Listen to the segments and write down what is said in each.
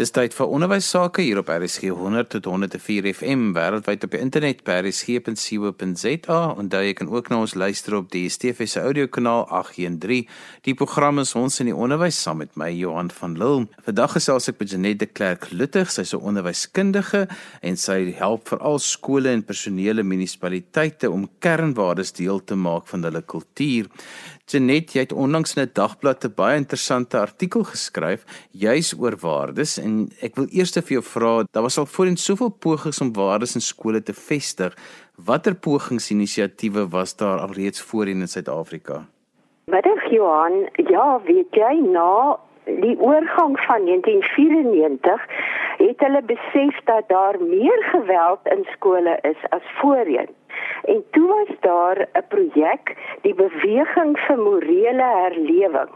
Dis tyd vir onderwys sake hier op RSG 100 tot 104 FM wêreldwyd op die internet by rsg.co.za en daar jy kan ook na ons luister op die DSTV se audiokanaal 813. Die program is ons in die onderwys saam met my Johan van Lille. Vandag gesels ek met Janette de Klerk Luttig, sy's 'n onderwyskundige en sy help veral skole en personele munisipaliteite om kernwaardes deel te maak van hulle kultuur. Janet, jy het onlangs in 'n dagblad 'n baie interessante artikel geskryf juis oor waardes en ek wil eers vir jou vra, daar was al voorheen soveel pogings om waardes in skole te vestig. Watter pogingsinisiatiewe was daar alreeds voorheen in Suid-Afrika? Middag Johan, ja, weet jy, na die oorgang van 1994 het hulle besef dat daar meer geweld in skole is as voorheen. En toe was daar 'n projek, die beweging vir morele herlewing.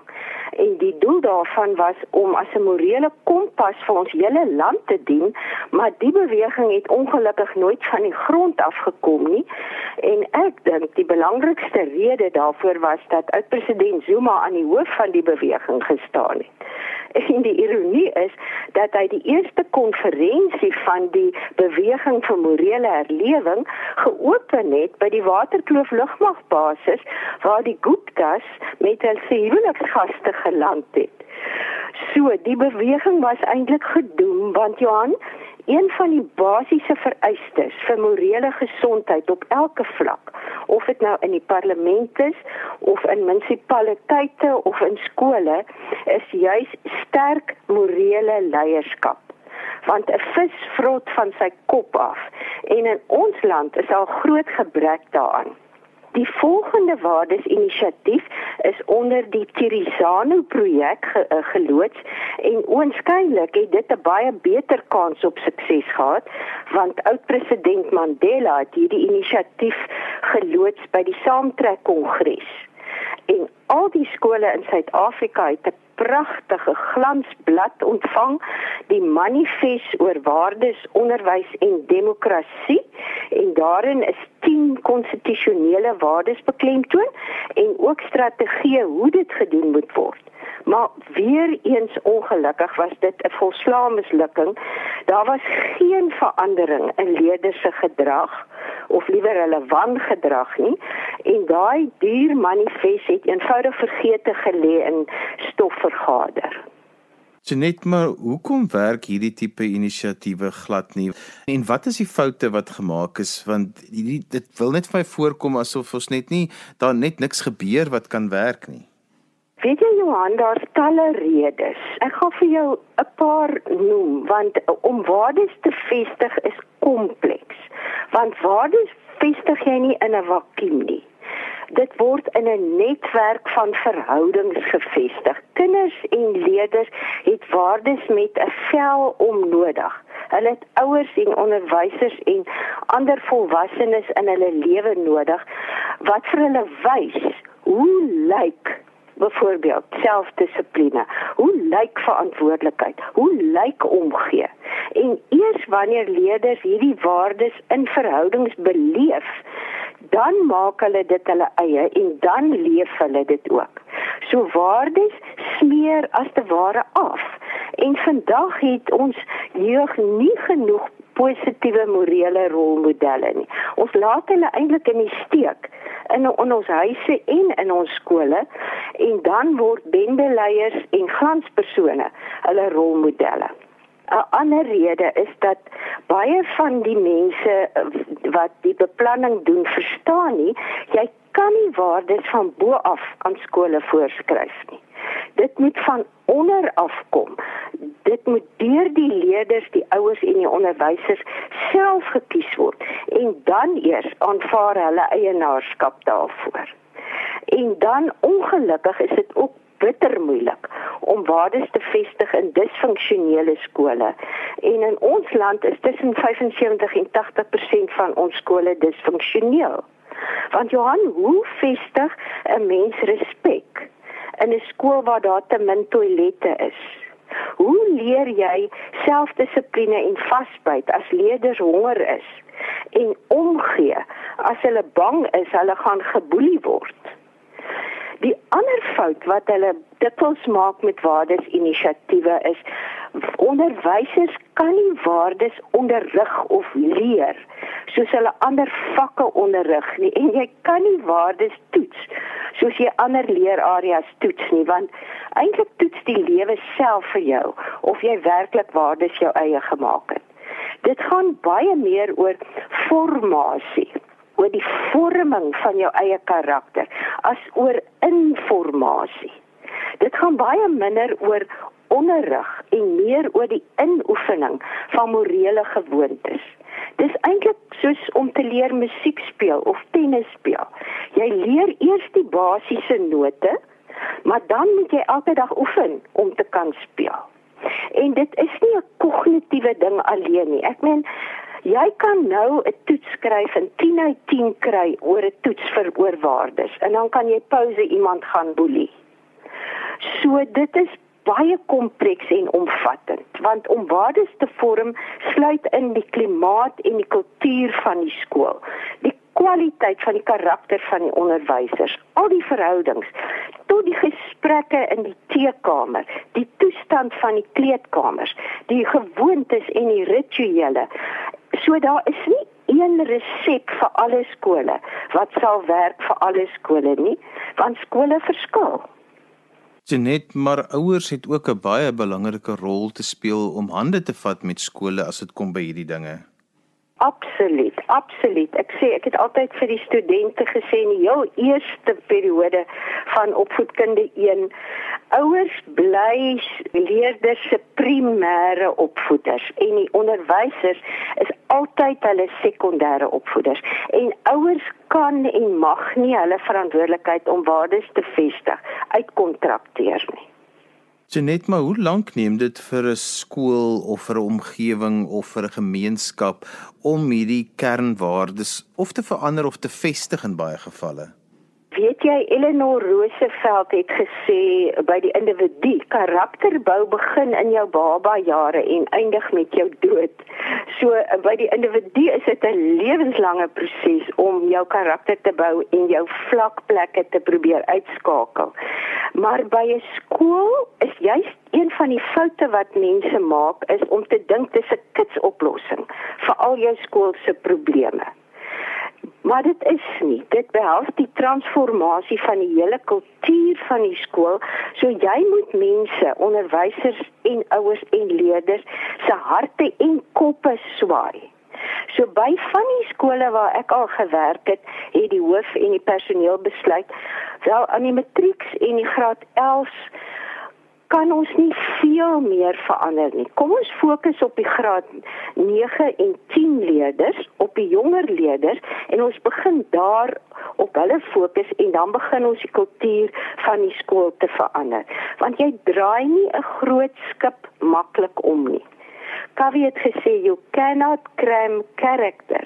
En die doel daarvan was om as 'n morele kompas vir ons hele land te dien, maar die beweging het ongelukkig nooit van die grond af gekom nie. En ek dink die belangrikste rede daarvoor was dat oud-president Zuma aan die hoof van die beweging gestaan het. En die ironie is dat hy die eerste konferensie van die beweging vir morele herlewing geopen het by die Waterkloof lugmagbasis waar die Guptas met hul huweliksgaste geland het. So, die beweging was eintlik gedoem want Johan een van die basiese vereistes vir morele gesondheid op elke vlak of dit nou in die parlement is of in munisipaliteite of in skole is juis sterk morele leierskap. Want 'n vis vrot van sy kop af en in ons land is daar groot gebrek daaraan Die volgende waardesinisiatief is onder die Tirisano projek ge, uh, geloods en oënskynlik het dit 'n baie beter kans op sukses gehad want oud-president Mandela het hierdie inisiatief geloods by die Saamtrek Kongres. En al die skole in Suid-Afrika het 'n pragtige glansblad ontvang die manifest oor waardes onderwys en demokrasie. En daarin is 10 konstitusionele waardes beklemtoon en ook strategieë hoe dit gedoen moet word maar weer eens ongelukkig was dit 'n volslae mislukking daar was geen verandering in leerders se gedrag of liewer hulle wangedrag nie en daai duur manifest het eenvoudig vergeete gelê in stof vergader. Genet maar hoekom werk hierdie tipe inisiatiewe glad nie en wat is die foute wat gemaak is want hierdie dit wil net vir my voorkom asof ons net nie daar net niks gebeur wat kan werk nie. Weet jy Johan, daar's talle redes. Ek gaan vir jou 'n paar noem want om waardes te vestig is kompleks. Want waardes vestig jy nie in 'n vakuum nie. Dit word in 'n netwerk van verhoudings gevestig. Kinders en leerders het waardes met 'n vel om nodig. Hulle het ouers en onderwysers en ander volwassenes in hulle lewe nodig wat vir hulle wys hoe lyk byvoorbeeld selfdissipline. Hoe lyk verantwoordelikheid? Hoe lyk omgee? En eers wanneer leerders hierdie waardes in verhoudings beleef, dan maak hulle dit hulle eie en dan leef hulle dit ook. So waardes smeer as te ware af. En vandag het ons jeug nie genoeg positiewe morele rolmodelle nie. Ons laat hulle eintlik in die steek in, in ons huise en in ons skole en dan word bendeleiers en glanspersone hulle rolmodelle. 'n Ander rede is dat baie van die mense eh, wat die beplanning doen verstaan nie jy kan nie waardes van bo af aan skole voorskryf nie. Dit moet van onder af kom. Dit moet deur die leerders, die ouers en die onderwysers self gekies word en dan eers aanvaar hulle eienaarskap daarvoor. En dan ongelukkig is dit ook bitter moeilik om waardes te vestig in disfunksionele skole. En in ons land is tussen 75 en 80% van ons skole disfunksioneel. Want Johan, hoe vestig 'n mens respek in 'n skool waar daar te min toilette is? Hoe leer jy selfdissipline en vasbyt as leerders honger is en omgee as hulle bang is hulle gaan geboelie word? Die ander fout wat hulle dikwels maak met waardes inisiatiewe is onderwysers kan nie waardes onderrig of leer soos hulle ander vakke onderrig nie en jy kan nie waardes toets soos jy ander leerareas toets nie want eintlik toets die lewe self vir jou of jy werklik waardes jou eie gemaak het. Dit gaan baie meer oor formasie oor die vorming van jou eie karakter as oor informasie. Dit gaan baie minder oor onderrig en meer oor die inoefening van morele gewoontes. Dis eintlik soos om te leer musiek speel of tennis speel. Jy leer eers die basiese note, maar dan moet jy elke dag oefen om te kan speel. En dit is nie 'n kognitiewe ding alleen nie. Ek meen jy kan nou 'n toets skryf en 10 uit 10 kry oor 'n toets vir oorwaardes en dan kan jy pouse iemand gaan boelie. So dit is baie kompleks en omvattend want om waardes te vorm sluit in die klimaat en die kultuur van die skool die kwaliteit van die karakter van die onderwysers al die verhoudings tot die gesprekke in die teekamer die toestand van die kleedkamers die gewoontes en die rituele so daar is nie een resep vir alle skole wat sal werk vir alle skole nie want skole verskil Genet maar ouers het ook 'n baie belangrike rol te speel om hande te vat met skole as dit kom by hierdie dinge. Absoluut, absoluut. Ek sê ek het altyd vir die studente gesê in die heel eerste periode van opvoedkunde 1, ouers bly leerders se primêre opvoeders en die onderwysers is altyd hulle sekondêre opvoeders. En ouers kan en mag nie hulle verantwoordelikheid om waardes te vestig uitkontrakteer nie. Genet maar hoe lank neem dit vir 'n skool of vir 'n omgewing of vir 'n gemeenskap om hierdie kernwaardes of te verander of te vestig in baie gevalle? Weet jy Eleanor Roosevelt het gesê by die individu karakterbou begin in jou baba jare en eindig met jou dood. So by die individu is dit 'n lewenslange proses om jou karakter te bou en jou vlakplekke te probeer uitskakel. Maar by 'n skool is juist een van die foute wat mense maak is om te dink dis 'n kitsoplossing vir al jou skool se probleme. Maar dit is nie. Dit behels die transformasie van die hele kultuur van die skool. So jy moet mense, onderwysers en ouers en leerders se harte en koppe swaai. So by van die skole waar ek al gewerk het, het die hoof en die personeel besluit wel aan die matrieks en die graad 11 kan ons nie veel meer verander nie. Kom ons fokus op die graad 9 en 10 leerders, op die jonger leerders en ons begin daar op hulle fokus en dan begin ons die kultuur van die skool te verander. Want jy draai nie 'n groot skip maklik om nie. Kavi het gesê you cannot cram character.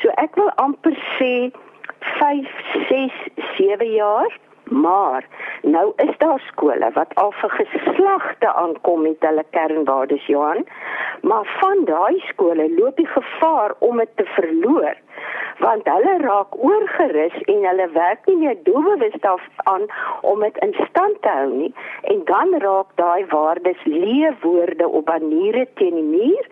So ek wil amper sê 5, 6, 7 jaar Maar nou is daar skole wat al vir geslagte aankom met hulle kernwaardes Johan, maar van daai skole loop die gevaar om dit te verloor want hulle raak oorgerus en hulle werk nie meer doelbewus daaraan om dit in stand te hou nie. En dan raak daai waardes leefwoorde op baniere teen die muur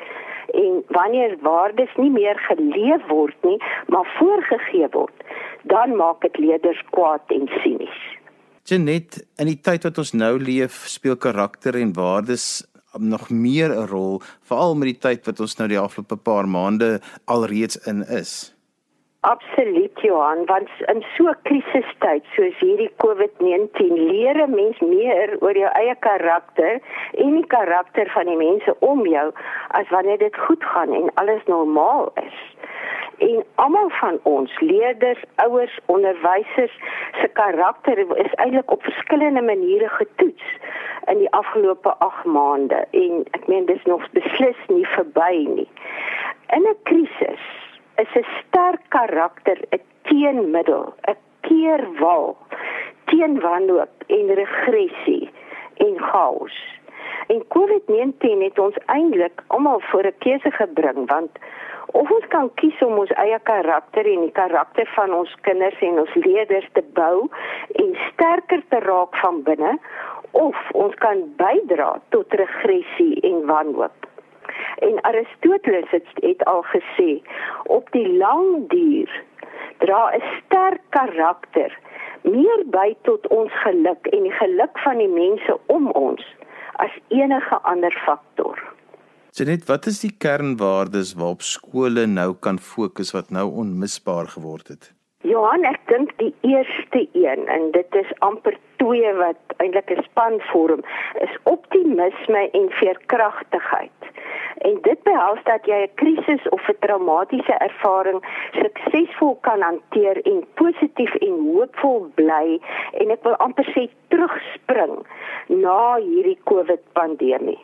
en wanneer waardes nie meer geleef word nie maar voorgegee word dan maak dit leerders kwaad en sinies. Genet, in die tyd wat ons nou leef, speel karakter en waardes nog meer 'n rol, veral met die tyd wat ons nou die afgelope paar maande alreeds in is. Absoluut Johan, want in so 'n krisistyd soos hierdie COVID-19 leer 'n mens meer oor jou eie karakter en die karakter van die mense om jou as wanneer dit goed gaan en alles normaal is. En almal van ons, leerders, ouers, onderwysers se karakter is eintlik op verskillende maniere getoets in die afgelope 8 maande en ek meen dis nog beslis nie verby nie. In 'n krisis is 'n sterk karakter 'n teenmiddel, 'n keerwal teen wanhoop en regressie en chaos. En COVID-19 het ons eintlik almal voor 'n keuse gebring want of ons kan kies om ons eie karakter en die karakter van ons kinders en ons leerders te bou en sterker te raak van binne of ons kan bydra tot regressie en wanhoop. En Aristoteles het, het al gesê op die lang duur dra 'n sterk karakter meer by tot ons geluk en die geluk van die mense om ons as enige ander faktor. Jenet, wat is die kernwaardes waarop skole nou kan fokus wat nou onmisbaar geword het? Johan, ek dink die eerste een en dit is amper twee wat eintlik 'n span vorm, is optimisme en veerkragtigheid. En dit behels dat jy 'n krisis of 'n traumatiese ervaring suksesvol kan hanteer en positief en hoopvol bly en ek wil amper sê terugspring na hierdie COVID pandemie.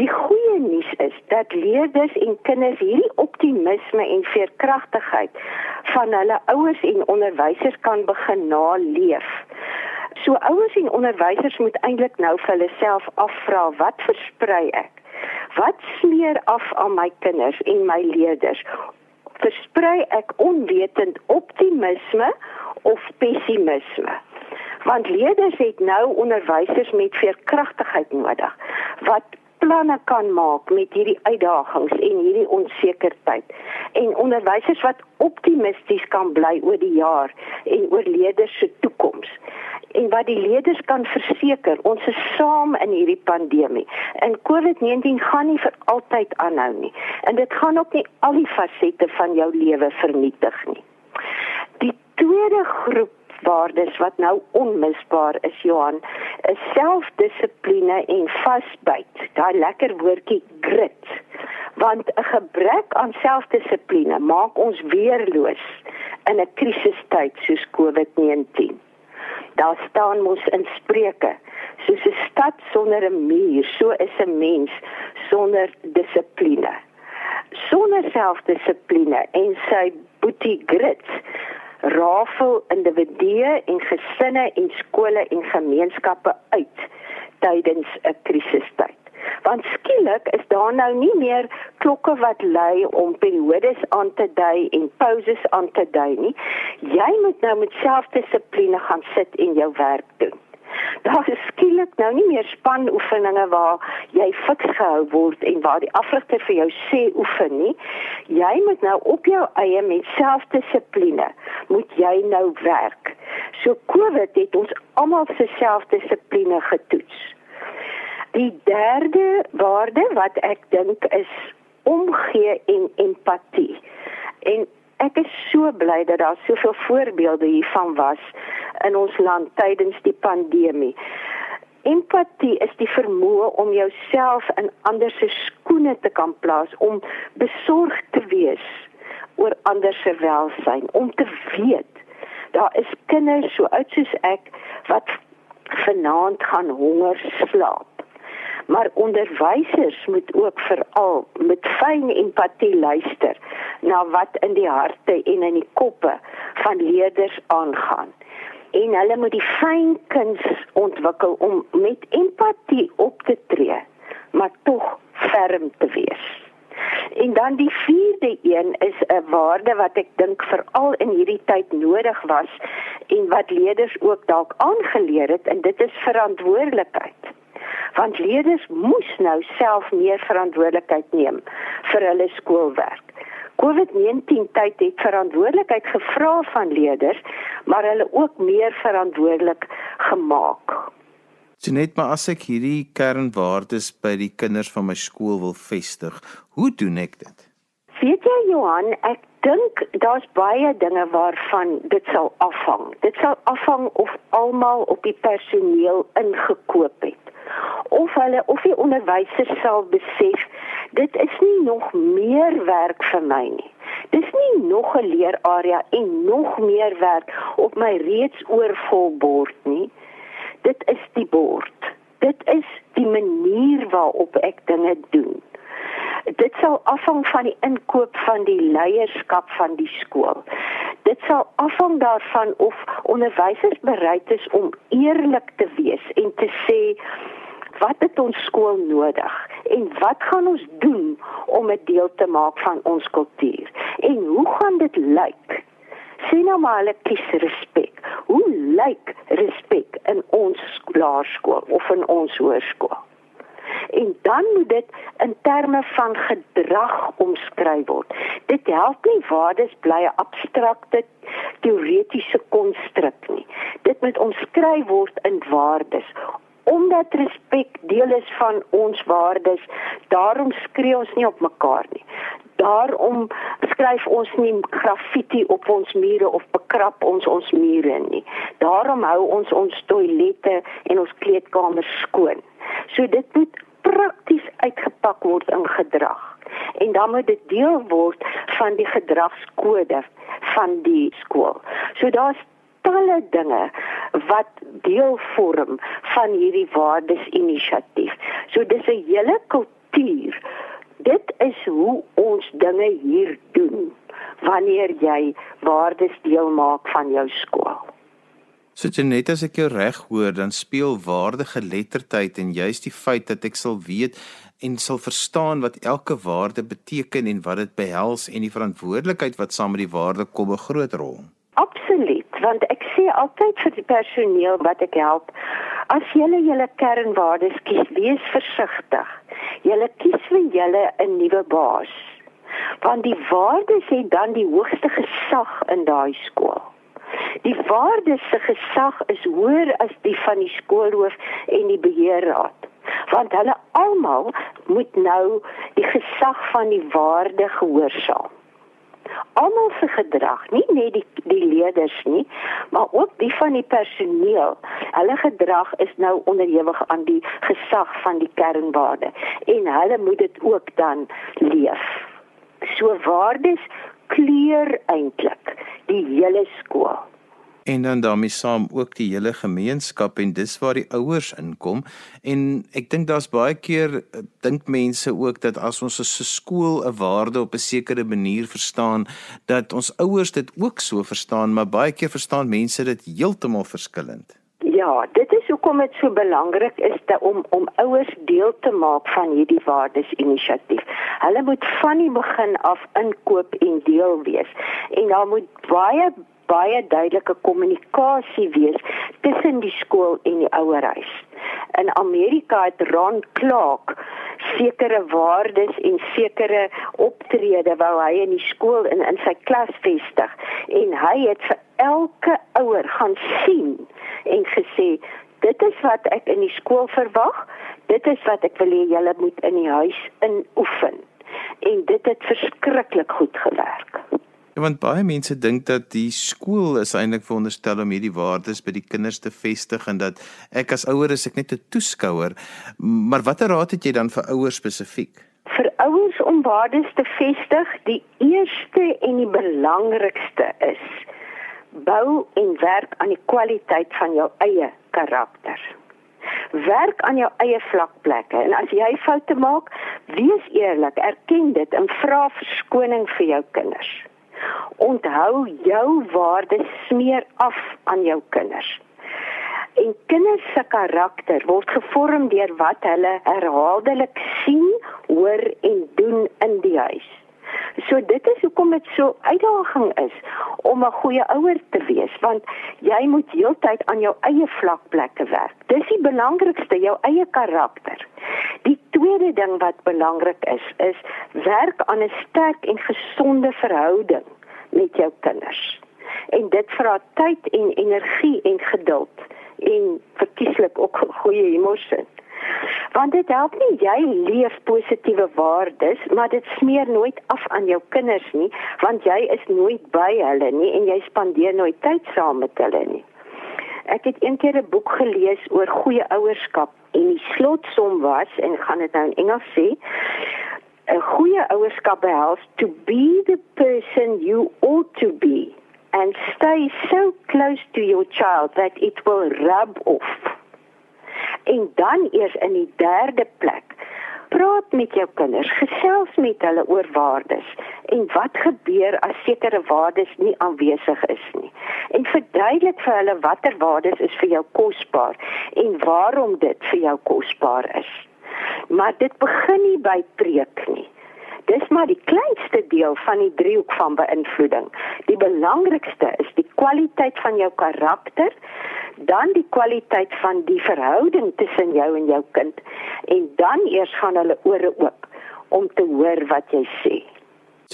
Die goeie nuus is dat leerders en kinders hierdie optimisme en veerkragtigheid van hulle ouers en onderwysers kan begin naleef. So ouers en onderwysers moet eintlik nou vir hulle self afvra wat versprei ek? Wat smeer af aan my kinders en my leerders? Versprei ek onwetend optimisme of pessimisme? Want leerders het nou onderwysers met veerkragtigheid nodig wat planne kan maak met hierdie uitdagings en hierdie onsekerheid. En onderwysers wat optimisties kan bly oor die jaar en oor leerders se toekoms. En wat die leerders kan verseker ons is saam in hierdie pandemie. En COVID-19 gaan nie vir altyd aanhou nie. En dit gaan ook nie al die fasette van jou lewe vernietig nie. Die tweede groep waardes wat nou onmisbaar is Johan. is selfdissipline en vasbyt daai lekker woordjie grit. Want 'n gebrek aan selfdissipline maak ons weerloos in 'n krisistyd soos COVID-19 Daar staan mos in Spreuke, soos 'n stad sonder 'n muur, so is 'n mens sonder dissipline. Sonder selfdissipline en sy boetie grit rafel individue en gesinne en skole en gemeenskappe uit tydens 'n krisistyd want skielik is daar nou nie meer klokke wat lui om periodes aan te dui en pauses aan te dui nie. Jy moet nou met selfdissipline gaan sit en jou werk doen. Daar is skielik nou nie meer spanoefeninge waar jy fiks gehou word en waar die afrigter vir jou sê oefen nie. Jy moet nou op jou eie met selfdissipline moet jy nou werk. So COVID het ons almal se selfdissipline getoets. Die derde waarde wat ek dink is omgee en empatie. En ek is so bly dat daar soveel voorbeelde hiervan was in ons land tydens die pandemie. Empatie is die vermoë om jouself in ander se skoene te kan plaas, om besorgd te wees oor ander se welstand, om te weet daar is kinders so oud soos ek wat vanaand gaan honger slaap maar onderwysers moet ook veral met fyn empatie luister na wat in die harte en in die koppe van leerders aangaan. En hulle moet die fyn kuns ontwikkel om met empatie op te tree maar tog ferm te wees. En dan die vierde een is 'n waarde wat ek dink veral in hierdie tyd nodig was en wat leerders ook dalk aangeleer het en dit is verantwoordelikheid. Want leerders moes nou self meer verantwoordelikheid neem vir hulle skoolwerk. COVID-19 tyd het verantwoordelikheid gevra van leerders, maar hulle ook meer verantwoordelik gemaak. Net maar as ek hierdie kernwaardes by die kinders van my skool wil vestig, hoe doen ek dit? Weet jy Johan, ek dink daar's baie dinge waarvan dit sal afhang. Dit sal afhang of almal op die personeel ingekoop het of hulle of die onderwysers sal besef dit is nie nog meer werk vir my nie. Dis nie nog 'n leerarea en nog meer werk op my reeds oorvol bord nie. Dit is die bord. Dit is die manier waarop ek dinge doen. Dit sal afhang van die inkoop van die leierskap van die skool. Dit sal afhang daarvan of onderwysers bereid is om eerlik te wees en te sê Wat het ons skool nodig en wat gaan ons doen om dit deel te maak van ons kultuur? En hoe gaan dit lyk? Sien nou maar hulle kies respek. Hoe lyk respek in ons laerskool of in ons hoërskool? En dan moet dit in terme van gedrag omskryf word. Dit help nie waardes bly 'n abstrakte teoretiese konstruk nie. Dit moet omskryf word in waardes. Omdat respek deel is van ons waardes, daarom skree ons nie op mekaar nie. Daarom skryf ons nie graffiti op ons mure of bekrap ons ons mure nie. Daarom hou ons ons toilette en ons kleedkamers skoon. So dit moet prakties uitgepak word in gedrag. En dan moet dit deel word van die gedragskode van die skool. So daar's talle dinge wat deel vorm van hierdie waardesinisiatief. So dis 'n hele kultuur. Dit is hoe ons dinge hier doen wanneer jy waardes deel maak van jou skool. So net as ek jou reg hoor, dan speel waardige lettertyd en juist die feit dat ek sal weet en sal verstaan wat elke waarde beteken en wat dit behels en die verantwoordelikheid wat saam met die waarde kom 'n groot rol. Absoluut, want ek sê altyd vir die personeel wat ek help, as julle julle kernwaardes kies, wees versigtig. Julle kies vir julle 'n nuwe baas. Want die waardes het dan die hoogste gesag in daai skool. Die waarde se gesag is hoër as die van die skoolhoof en die beheerraad. Want hulle almal moet nou die gesag van die waarde gehoorsaam. Almal se gedrag, nie net die die leerders nie, maar ook die van die personeel. Hulle gedrag is nou onderhewig aan die gesag van die kernwaarde en hulle moet dit ook dan leef. So waardes kleur eintlik die hele skool en dan daarmee saam ook die hele gemeenskap en dis waar die ouers inkom en ek dink daar's baie keer eh, dink mense ook dat as ons as 'n skool 'n waarde op 'n sekere manier verstaan dat ons ouers dit ook so verstaan maar baie keer verstaan mense dit heeltemal verskillend. Ja, dit is hoekom dit so belangrik is te, om om ouers deel te maak van hierdie waardesinisiatief. Hulle moet van die begin af inkoop en deel wees. En daar moet baie baie duidelike kommunikasie wees tussen die skool en die ouerhuis. In Amerika het Ron Clark sekere waardes en sekere optrede wou hy in die skool in in sy klas vestig en hy het vir elke ouer gaan sien en gesê dit is wat ek in die skool verwag dit is wat ek wil hê julle moet in die huis inoefen en dit het verskriklik goed gewerk. Ja, want baie mense dink dat die skool is eintlik veronderstel om hierdie waardes by die kinders te vestig en dat ek as ouer is ek net 'n toeskouer. Maar watter raad het jy dan vir ouers spesifiek? Vir ouers om waardes te vestig, die eerste en die belangrikste is bou en werk aan die kwaliteit van jou eie karakter. Werk aan jou eie vlakplekke en as jy foute maak, wees eerlik, erken dit en vra verskoning vir jou kinders. Onthou jou waardes smeer af aan jou kinders. En kinders se karakter word gevorm deur wat hulle herhaaldelik sien, hoor en doen in die huis. So dit is hoekom dit so uitdaging is om 'n goeie ouer te wees want jy moet heeltyd aan jou eie vlakplekke werk. Dis die belangrikste, jou eie karakter. Die tweede ding wat belangrik is, is werk aan 'n sterk en gesonde verhouding met jou kinders. En dit vra tyd en energie en geduld en verkieslik ook goeie emosie. Want dit help nie jy leef positiewe waardes, maar dit smeer nooit af aan jou kinders nie, want jy is nooit by hulle nie en jy spandeer nooit tyd saam met hulle nie. Ek het eendag 'n boek gelees oor goeie ouerskap en die slotsom was en gaan dit nou in Engels sê 'n goeie ouerskap behels to be the person you ought to be and stay so close to your child that it will rub off. En dan eers in die derde plek praat met jou kinders, gesels met hulle oor waardes en wat gebeur as sekere waardes nie aanwesig is nie. En verduidelik vir hulle watter waardes is vir jou kosbaar en waarom dit vir jou kosbaar is. Maar dit begin nie by preek nie. Dis maar die kleinste deel van die driehoek van beïnvloeding. Die belangrikste is die kwaliteit van jou karakter, dan die kwaliteit van die verhouding tussen jou en jou kind en dan eers gaan hulle ore oop om te hoor wat jy sê.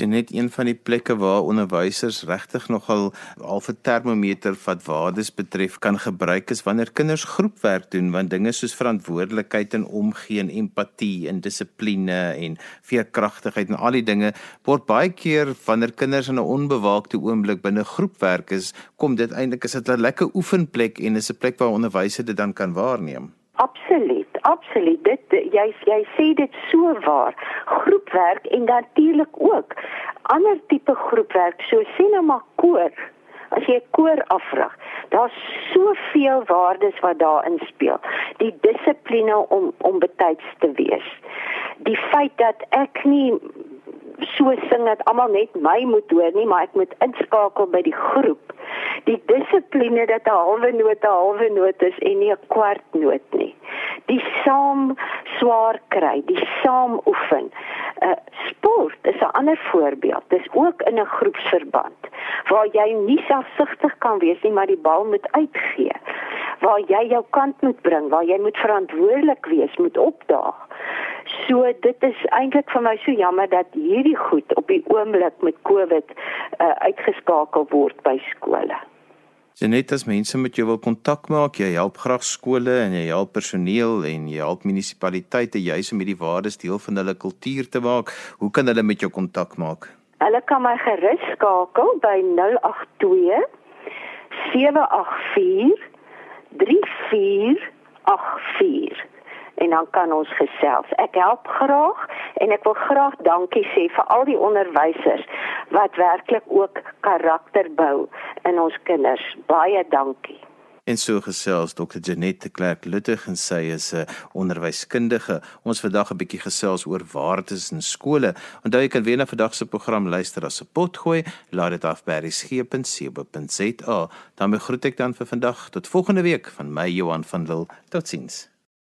Net een van die plekke waar onderwysers regtig nogal al 'n termometer wat waardes betref kan gebruik is wanneer kinders groepwerk doen want dinge soos verantwoordelikheid en omgee en empatie en dissipline en veerkragtigheid en al die dinge word baie keer wanneer kinders in 'n onbewaakte oomblik binne groepwerk is, kom dit eintlik is dit 'n lekker oefenplek en is 'n plek waar onderwysers dit dan kan waarneem. Absoluut, absoluut. Dit jy jy sê dit so waar. Groepwerk en natuurlik ook ander tipe groepwerk, so sê nou maar koor. As jy koor afvraag, daar's soveel waardes wat daarin speel. Die dissipline om om betyds te wees. Die feit dat ek nie so sing dat almal net my moet hoor nie, maar ek moet inskakel by die groep die dissipline dat 'n halwe noot 'n halwe noot is en nie 'n kwart noot nie. Die saam swaar kry, die saam oefen. Uh sport is 'n ander voorbeeld. Dis ook in 'n groepsverband waar jy nie selfsugtig kan wees nie, maar die bal moet uitgee. Waar jy jou kant moet bring, waar jy moet verantwoordelik wees, moet opdaag. So dit is eintlik vir my so jammer dat hierdie goed op die oomblik met COVID uh, uitgeskakel word by skole. Net as mense met jou wil kontak maak, jy help graag skole en jy help personeel en jy help munisipaliteite juis om hierdie waardes deel van hulle kultuur te maak. Hoe kan hulle met jou kontak maak? Hulle kan my gerus skakel by 082 784 3484 en dan kan ons gesels. Ek help graag en ek wil graag dankie sê vir al die onderwysers wat werklik ook karakter bou in ons kinders. Baie dankie. En so gesels Dr. Janette Klerk Luttig en sy is 'n onderwyskundige. Ons vandag 'n bietjie gesels oor waardes in skole. Onthou jy kan weer na vandag se program luister as 'n potgooi. Laat dit af by resgep.co.za. Dan groet ek dan vir vandag tot volgende week van my Johan van Lille. Totsiens.